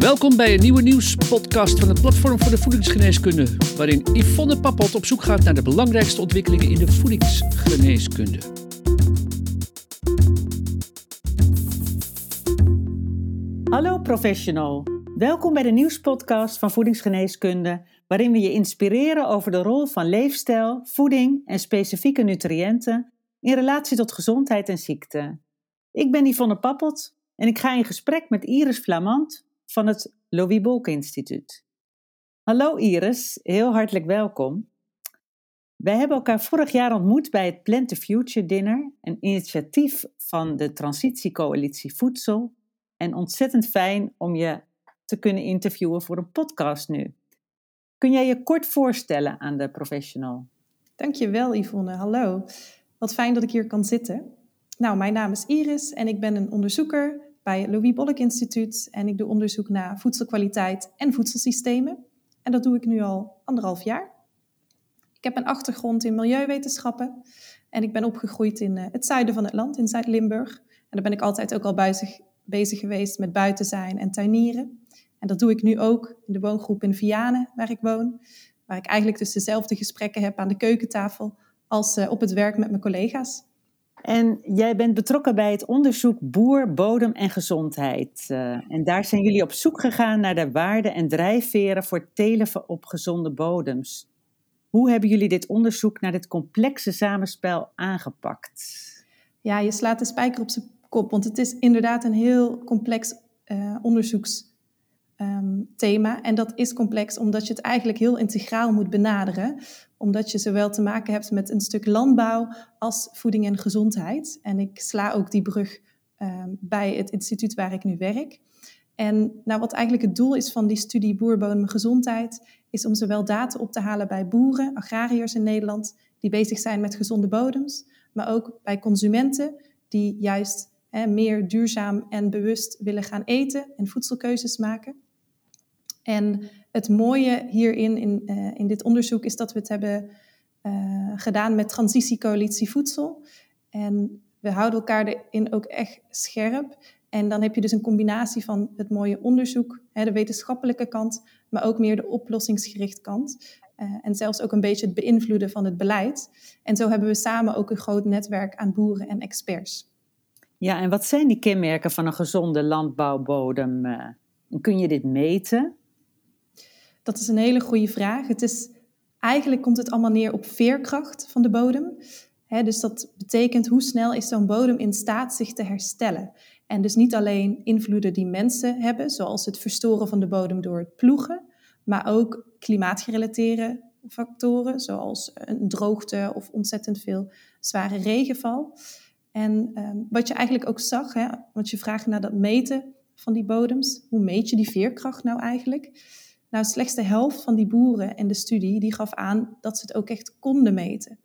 Welkom bij een nieuwe nieuwspodcast van het Platform voor de Voedingsgeneeskunde, waarin Yvonne Pappot op zoek gaat naar de belangrijkste ontwikkelingen in de voedingsgeneeskunde. Hallo professional, welkom bij de nieuwspodcast van Voedingsgeneeskunde, waarin we je inspireren over de rol van leefstijl, voeding en specifieke nutriënten in relatie tot gezondheid en ziekte. Ik ben Yvonne Pappot en ik ga in gesprek met Iris Flamand van het Louis Bolk Instituut. Hallo Iris, heel hartelijk welkom. Wij hebben elkaar vorig jaar ontmoet bij het Plant the Future Dinner, een initiatief van de Transitiecoalitie Voedsel. En ontzettend fijn om je te kunnen interviewen voor een podcast nu. Kun jij je kort voorstellen aan de professional? Dankjewel Yvonne, hallo. Wat fijn dat ik hier kan zitten. Nou, mijn naam is Iris en ik ben een onderzoeker bij het Louis Bolk Instituut en ik doe onderzoek naar voedselkwaliteit en voedselsystemen. En dat doe ik nu al anderhalf jaar. Ik heb een achtergrond in milieuwetenschappen en ik ben opgegroeid in eh, het zuiden van het land, in Zuid-Limburg. En daar ben ik altijd ook al bezig, bezig geweest met buiten zijn en tuinieren. En dat doe ik nu ook in de woongroep in Vianen, waar ik woon. Waar ik eigenlijk dus dezelfde gesprekken heb aan de keukentafel als uh, op het werk met mijn collega's. En jij bent betrokken bij het onderzoek Boer, Bodem en Gezondheid. Uh, en daar zijn jullie op zoek gegaan naar de waarden en drijfveren voor telen op gezonde bodems. Hoe hebben jullie dit onderzoek naar dit complexe samenspel aangepakt? Ja, je slaat de spijker op zijn kop, want het is inderdaad een heel complex uh, onderzoeks um, thema. En dat is complex omdat je het eigenlijk heel integraal moet benaderen. Omdat je zowel te maken hebt met een stuk landbouw als voeding en gezondheid. En ik sla ook die brug um, bij het instituut waar ik nu werk. En nou, wat eigenlijk het doel is van die studie Boerbodem Gezondheid, is om zowel data op te halen bij boeren, agrariërs in Nederland, die bezig zijn met gezonde bodems, maar ook bij consumenten die juist hè, meer duurzaam en bewust willen gaan eten en voedselkeuzes maken. En het mooie hierin, in, uh, in dit onderzoek, is dat we het hebben uh, gedaan met Transitiecoalitie Voedsel. En we houden elkaar erin ook echt scherp. En dan heb je dus een combinatie van het mooie onderzoek, hè, de wetenschappelijke kant, maar ook meer de oplossingsgericht kant. Uh, en zelfs ook een beetje het beïnvloeden van het beleid. En zo hebben we samen ook een groot netwerk aan boeren en experts. Ja, en wat zijn die kenmerken van een gezonde landbouwbodem? kun je dit meten? Dat is een hele goede vraag. Het is, eigenlijk komt het allemaal neer op veerkracht van de bodem. dus dat betekent hoe snel is zo'n bodem in staat zich te herstellen. En dus niet alleen invloeden die mensen hebben, zoals het verstoren van de bodem door het ploegen, maar ook klimaatgerelateerde factoren, zoals een droogte of ontzettend veel zware regenval. En um, wat je eigenlijk ook zag, want je vraagt naar dat meten van die bodems, hoe meet je die veerkracht nou eigenlijk? Nou, slechts de helft van die boeren in de studie die gaf aan dat ze het ook echt konden meten.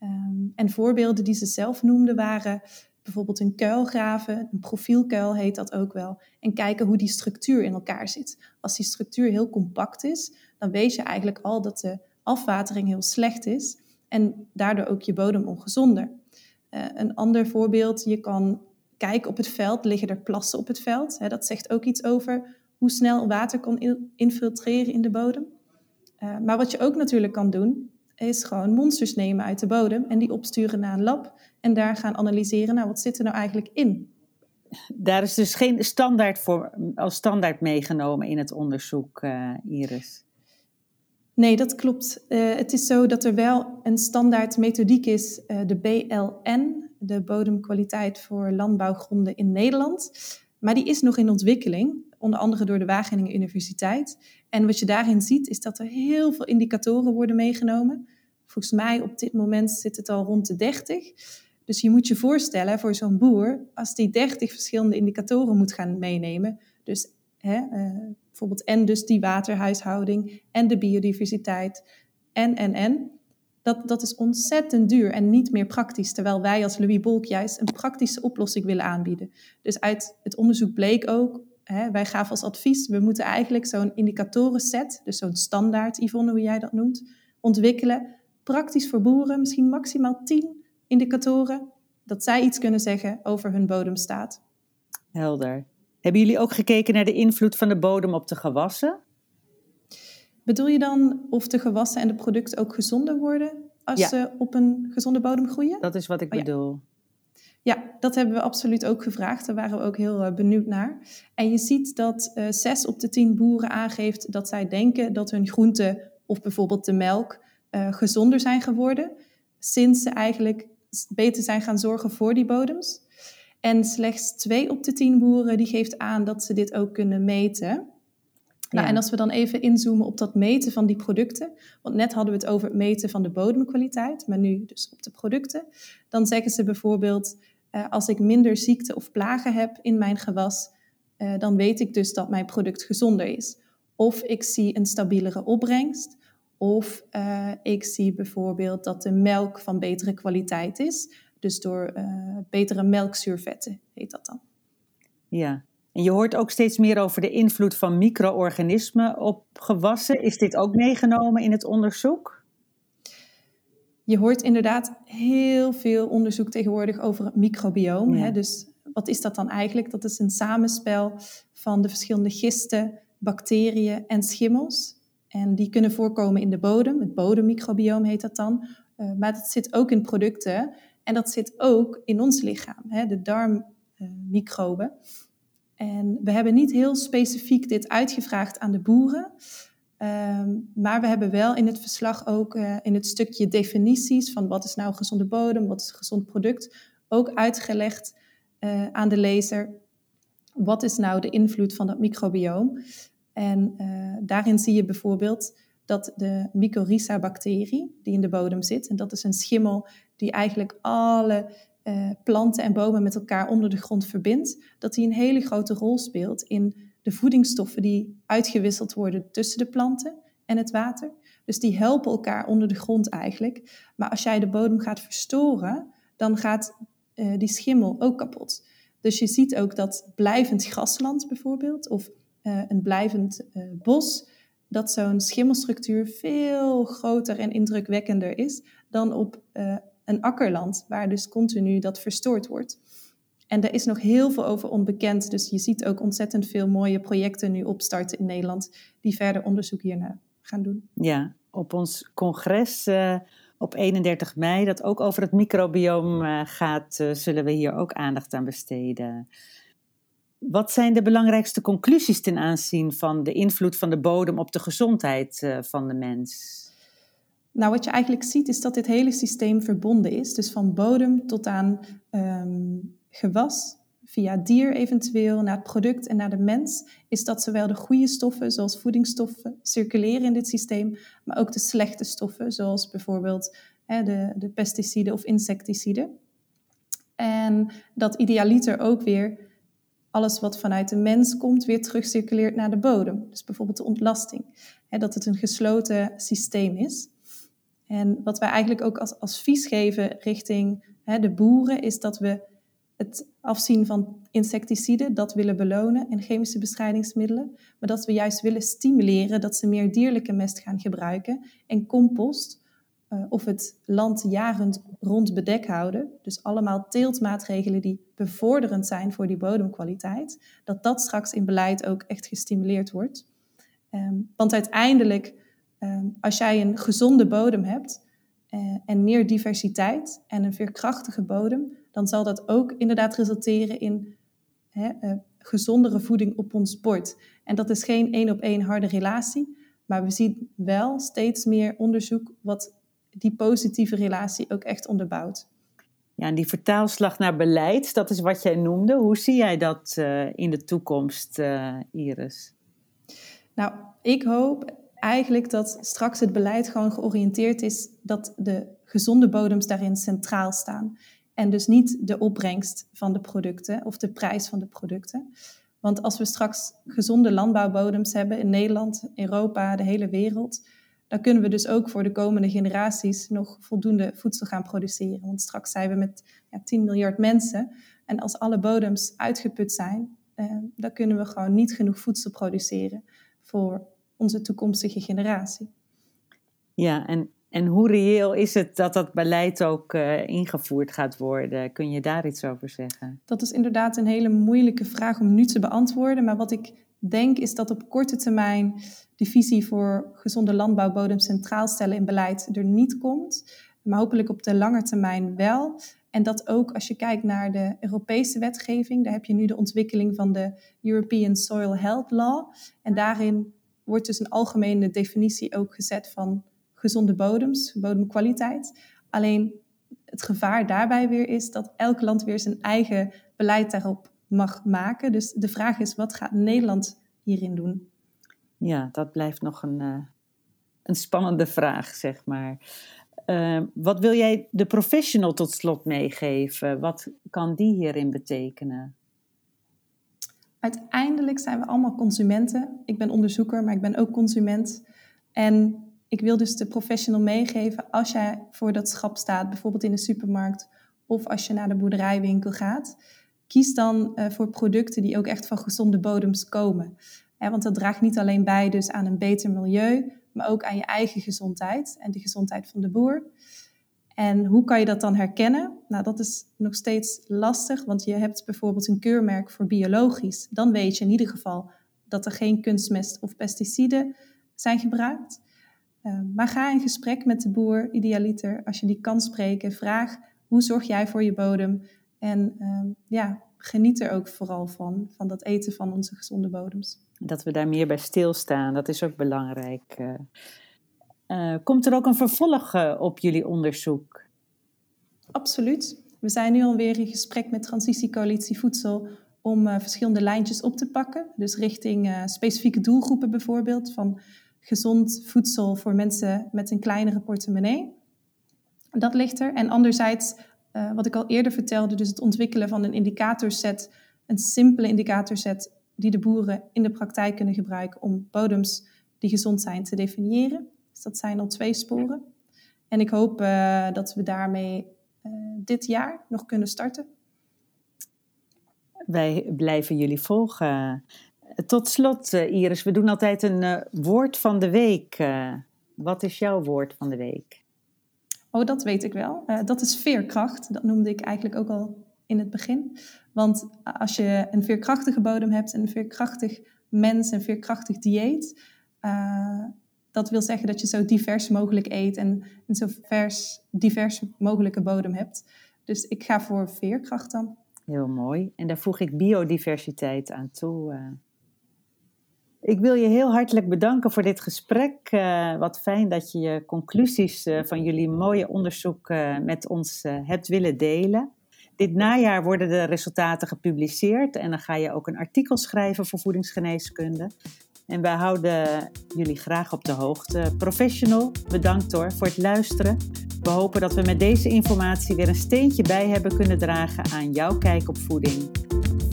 Um, en voorbeelden die ze zelf noemden waren bijvoorbeeld een kuilgraven, een profielkuil heet dat ook wel, en kijken hoe die structuur in elkaar zit. Als die structuur heel compact is, dan weet je eigenlijk al dat de afwatering heel slecht is en daardoor ook je bodem ongezonder. Uh, een ander voorbeeld, je kan kijken op het veld, liggen er plassen op het veld. Hè, dat zegt ook iets over hoe snel water kan infiltreren in de bodem. Uh, maar wat je ook natuurlijk kan doen, is gewoon monsters nemen uit de bodem en die opsturen naar een lab en daar gaan analyseren, nou wat zit er nou eigenlijk in? Daar is dus geen standaard voor, als standaard meegenomen in het onderzoek, uh, Iris. Nee, dat klopt. Uh, het is zo dat er wel een standaard methodiek is, uh, de BLN, de bodemkwaliteit voor landbouwgronden in Nederland. Maar die is nog in ontwikkeling onder andere door de Wageningen Universiteit. En wat je daarin ziet, is dat er heel veel indicatoren worden meegenomen. Volgens mij op dit moment zit het al rond de 30. Dus je moet je voorstellen voor zo'n boer, als die 30 verschillende indicatoren moet gaan meenemen. Dus hè, uh, bijvoorbeeld en dus die waterhuishouding en de biodiversiteit en, en, en. Dat, dat is ontzettend duur en niet meer praktisch. Terwijl wij als Louis Bolk juist een praktische oplossing willen aanbieden. Dus uit het onderzoek bleek ook hè, wij gaven als advies, we moeten eigenlijk zo'n indicatorenset, dus zo'n standaard, Yvonne, hoe jij dat noemt, ontwikkelen. Praktisch voor boeren, misschien maximaal 10 indicatoren, dat zij iets kunnen zeggen over hun bodemstaat. Helder. Hebben jullie ook gekeken naar de invloed van de bodem op de gewassen? Bedoel je dan of de gewassen en de producten ook gezonder worden als ze op een gezonde bodem groeien? Dat is wat ik oh bedoel. Ja, dat hebben we absoluut ook gevraagd. Daar waren we ook heel uh, benieuwd naar. En je ziet dat uh, zes op de tien boeren aangeeft dat zij denken dat hun groenten of bijvoorbeeld de melk uh, gezonder zijn geworden. Sinds ze eigenlijk beter zijn gaan zorgen voor die bodems. En slechts twee op de tien boeren die geeft aan dat ze dit ook kunnen meten. Nou, en als we dan even inzoomen op dat meten van die producten, want net hadden we het over het meten van de bodemkwaliteit, maar nu dus op de producten, dan zeggen ze bijvoorbeeld, uh, als ik minder ziekte of plagen heb in mijn gewas, uh, dan weet ik dus dat mijn product gezonder is. Of ik zie een stabielere opbrengst, of uh, ik zie bijvoorbeeld dat de melk van betere kwaliteit is, dus door betere melkzuurvetten heet dat dan. Ja, en je hoort ook steeds meer over de invloed van micro-organismen op gewassen. Is dit ook meegenomen in het onderzoek? Je hoort inderdaad heel veel onderzoek tegenwoordig over het microbioom. Hè? Dus wat is dat dan eigenlijk? Dat is een samenspel van de verschillende gisten, bacteriën en schimmels. En die kunnen voorkomen in de bodem. Het bodemmicrobioom heet dat dan. Uh, maar dat zit ook in producten. En dat zit ook in ons lichaam, hè? de darmmicroben. En we hebben niet heel specifiek dit uitgevraagd aan de boeren. Ehm, maar we hebben wel in het verslag ook uh, in het stukje definities van wat is nou een gezonde bodem, wat is een gezond product, ook uitgelegd uh, aan de lezer wat is nou de invloed van dat microbioom. En uh, daarin zie je bijvoorbeeld dat de mycorrhiza-bacterie die in de bodem zit, en dat is een schimmel die eigenlijk alle planten en bomen met elkaar onder de grond verbindt, dat die een hele grote rol speelt in de voedingsstoffen die uitgewisseld worden tussen de planten en het water. Dus die helpen elkaar onder de grond eigenlijk. Maar als jij de bodem gaat verstoren, dan gaat uh, die schimmel ook kapot. Dus je ziet ook dat blijvend grasland bijvoorbeeld, of uh, een blijvend uh, bos, dat zo'n schimmelstructuur veel groter en indrukwekkender is dan op een akkerland, waar dus continu dat verstoord wordt. En er is nog heel veel over onbekend, dus je ziet ook ontzettend veel mooie projecten nu opstarten in Nederland die verder onderzoek hiernaar gaan doen. Ja, op ons congres uh, op 31 mei, dat ook over het microbioom uh, gaat, uh, zullen we hier ook aandacht aan besteden. Wat zijn de belangrijkste conclusies ten aanzien van de invloed van de bodem op de gezondheid van de mens? Nou, wat je eigenlijk ziet is dat dit hele systeem verbonden is. Dus van bodem tot aan um, gewas, via dier eventueel, naar het product en naar de mens, is dat zowel de goede stoffen, zoals voedingsstoffen, circuleren in dit systeem, maar ook de slechte stoffen, zoals bijvoorbeeld hè, de, de pesticiden of insecticiden. En dat idealiter ook weer alles wat vanuit de mens komt, weer terugcirculeert naar de bodem. Dus bijvoorbeeld de ontlasting. Hè, dat het een gesloten systeem is. En wat wij eigenlijk ook als advies geven richting hè, de boeren, is dat we het afzien van insecticiden, dat willen belonen en chemische bestrijdingsmiddelen, maar dat we juist willen stimuleren dat ze meer dierlijke mest gaan gebruiken en compost uh, of het land jarend rond bedek houden. Dus allemaal teeltmaatregelen die bevorderend zijn voor die bodemkwaliteit, dat dat straks in beleid ook echt gestimuleerd wordt. Um, want uiteindelijk Ehm, als jij een gezonde bodem hebt uh, en meer diversiteit en een veerkrachtige bodem, dan zal dat ook inderdaad resulteren in hè, uh, gezondere voeding op ons bord. En dat is geen één op één harde relatie, maar we zien wel steeds meer onderzoek wat die positieve relatie ook echt onderbouwt. Ja, en die vertaalslag naar beleid, dat is wat jij noemde. Hoe zie jij dat uh, in de toekomst, Iris? Nou, ik hoop eigenlijk dat straks het beleid gewoon georiënteerd is dat de gezonde bodems daarin centraal staan. En dus niet de opbrengst van de producten of de prijs van de producten. Want als we straks gezonde landbouwbodems hebben in Nederland, Europa, de hele wereld, dan kunnen we dus ook voor de komende generaties nog voldoende voedsel gaan produceren. Want straks zijn we met ja, 10 miljard mensen. En als alle bodems uitgeput zijn, eh, dan kunnen we gewoon niet genoeg voedsel produceren voor onze toekomstige generatie. Ja, en En hoe reëel is het dat dat beleid ook uh, ingevoerd gaat worden? Kun je daar iets over zeggen? Dat is inderdaad een hele moeilijke vraag om nu te beantwoorden. Maar wat ik denk is dat op korte termijn de visie voor gezonde landbouwbodem centraal stellen in beleid er niet komt. Maar hopelijk op de lange termijn wel. En dat ook als je kijkt naar de Europese wetgeving, daar heb je nu de ontwikkeling van de European Soil Health Law. En daarin wordt dus een algemene definitie ook gezet van gezonde bodems, bodemkwaliteit. Alleen het gevaar daarbij weer is dat elk land weer zijn eigen beleid daarop mag maken. Dus de vraag is, wat gaat Nederland hierin doen? Ja, dat blijft nog een, uh, een spannende vraag, zeg maar. Uh, wat wil jij de professional tot slot meegeven? Wat kan die hierin betekenen? Uiteindelijk zijn we allemaal consumenten. Ik ben onderzoeker, maar ik ben ook consument. En ik wil dus de professional meegeven als jij voor dat schap staat, bijvoorbeeld in de supermarkt of als je naar de boerderijwinkel gaat. Kies dan uh, voor producten die ook echt van gezonde bodems komen. want dat draagt niet alleen bij dus aan een beter milieu, maar ook aan je eigen gezondheid en de gezondheid van de boer. En hoe kan je dat dan herkennen? Nou, dat is nog steeds lastig, want je hebt bijvoorbeeld een keurmerk voor biologisch. Dan weet je in ieder geval dat er geen kunstmest of pesticiden zijn gebruikt. Uh, maar ga in gesprek met de boer, idealiter, als je die kan spreken. Vraag, hoe zorg jij voor je bodem? En uh, ja, geniet er ook vooral van, van dat eten van onze gezonde bodems. Dat we daar meer bij stilstaan, dat is ook belangrijk. Uh, komt er ook een vervolg op jullie onderzoek? Absoluut. We zijn nu alweer in gesprek met Transitiecoalitie Voedsel om verschillende lijntjes op te pakken. Dus richting specifieke doelgroepen bijvoorbeeld, van gezond voedsel voor mensen met een kleinere portemonnee. Dat ligt er. En anderzijds, uh, wat ik al eerder vertelde, dus het ontwikkelen van een indicatorset, een simpele indicatorset die de boeren in de praktijk kunnen gebruiken om bodems die gezond zijn te definiëren. Dus dat zijn al twee sporen. En ik hoop uh, dat we daarmee uh, dit jaar nog kunnen starten. Wij blijven jullie volgen. Tot slot, eh, Iris, we doen altijd een uh, woord van de week. Uh, wat is jouw woord van de week? Oh, dat weet ik wel. Uh, dat is veerkracht. Dat noemde ik eigenlijk ook al in het begin. Want als je een veerkrachtige bodem hebt, een veerkrachtig mens, een veerkrachtig dieet, dat wil zeggen dat je zo divers mogelijk eet en een zo vers, divers mogelijke bodem hebt. Dus ik ga voor veerkracht dan. Heel mooi. En daar voeg ik biodiversiteit aan toe. Ik wil je heel hartelijk bedanken voor dit gesprek. Uh, wat fijn dat je je conclusies uh, van jullie mooie onderzoek uh, met ons hebt willen delen. Dit najaar worden de resultaten gepubliceerd en dan ga je ook een artikel schrijven voor voedingsgeneeskunde. En wij houden jullie graag op de hoogte. Professional, bedankt hoor voor het luisteren. We hopen dat we met deze informatie weer een steentje bij hebben kunnen dragen aan jouw kijk op voeding.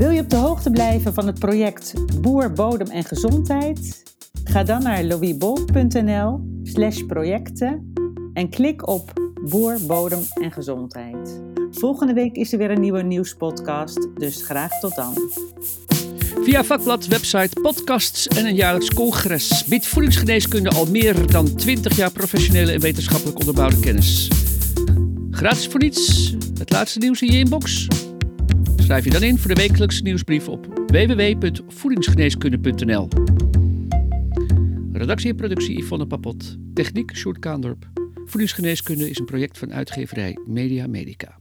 Wil je op de hoogte blijven van het project Boer, Bodem en Gezondheid? Ga dan naar louisbol.nl slash projecten en klik op Boer, Bodem en Gezondheid. Volgende week is er weer een nieuwe nieuwspodcast, dus graag tot dan. Via vakblad, website, podcasts en een jaarlijks congres biedt voedingsgeneeskunde al meer dan 20 jaar professionele en wetenschappelijk onderbouwde kennis. Gratis voor niets, het laatste nieuws in je inbox. Schrijf je dan in voor de wekelijkse nieuwsbrief op www.voedingsgeneeskunde.nl. Redactie en productie Yvonne Papot. Techniek Sjoerd Kaandorp. Voedingsgeneeskunde is een project van uitgeverij Media Medica.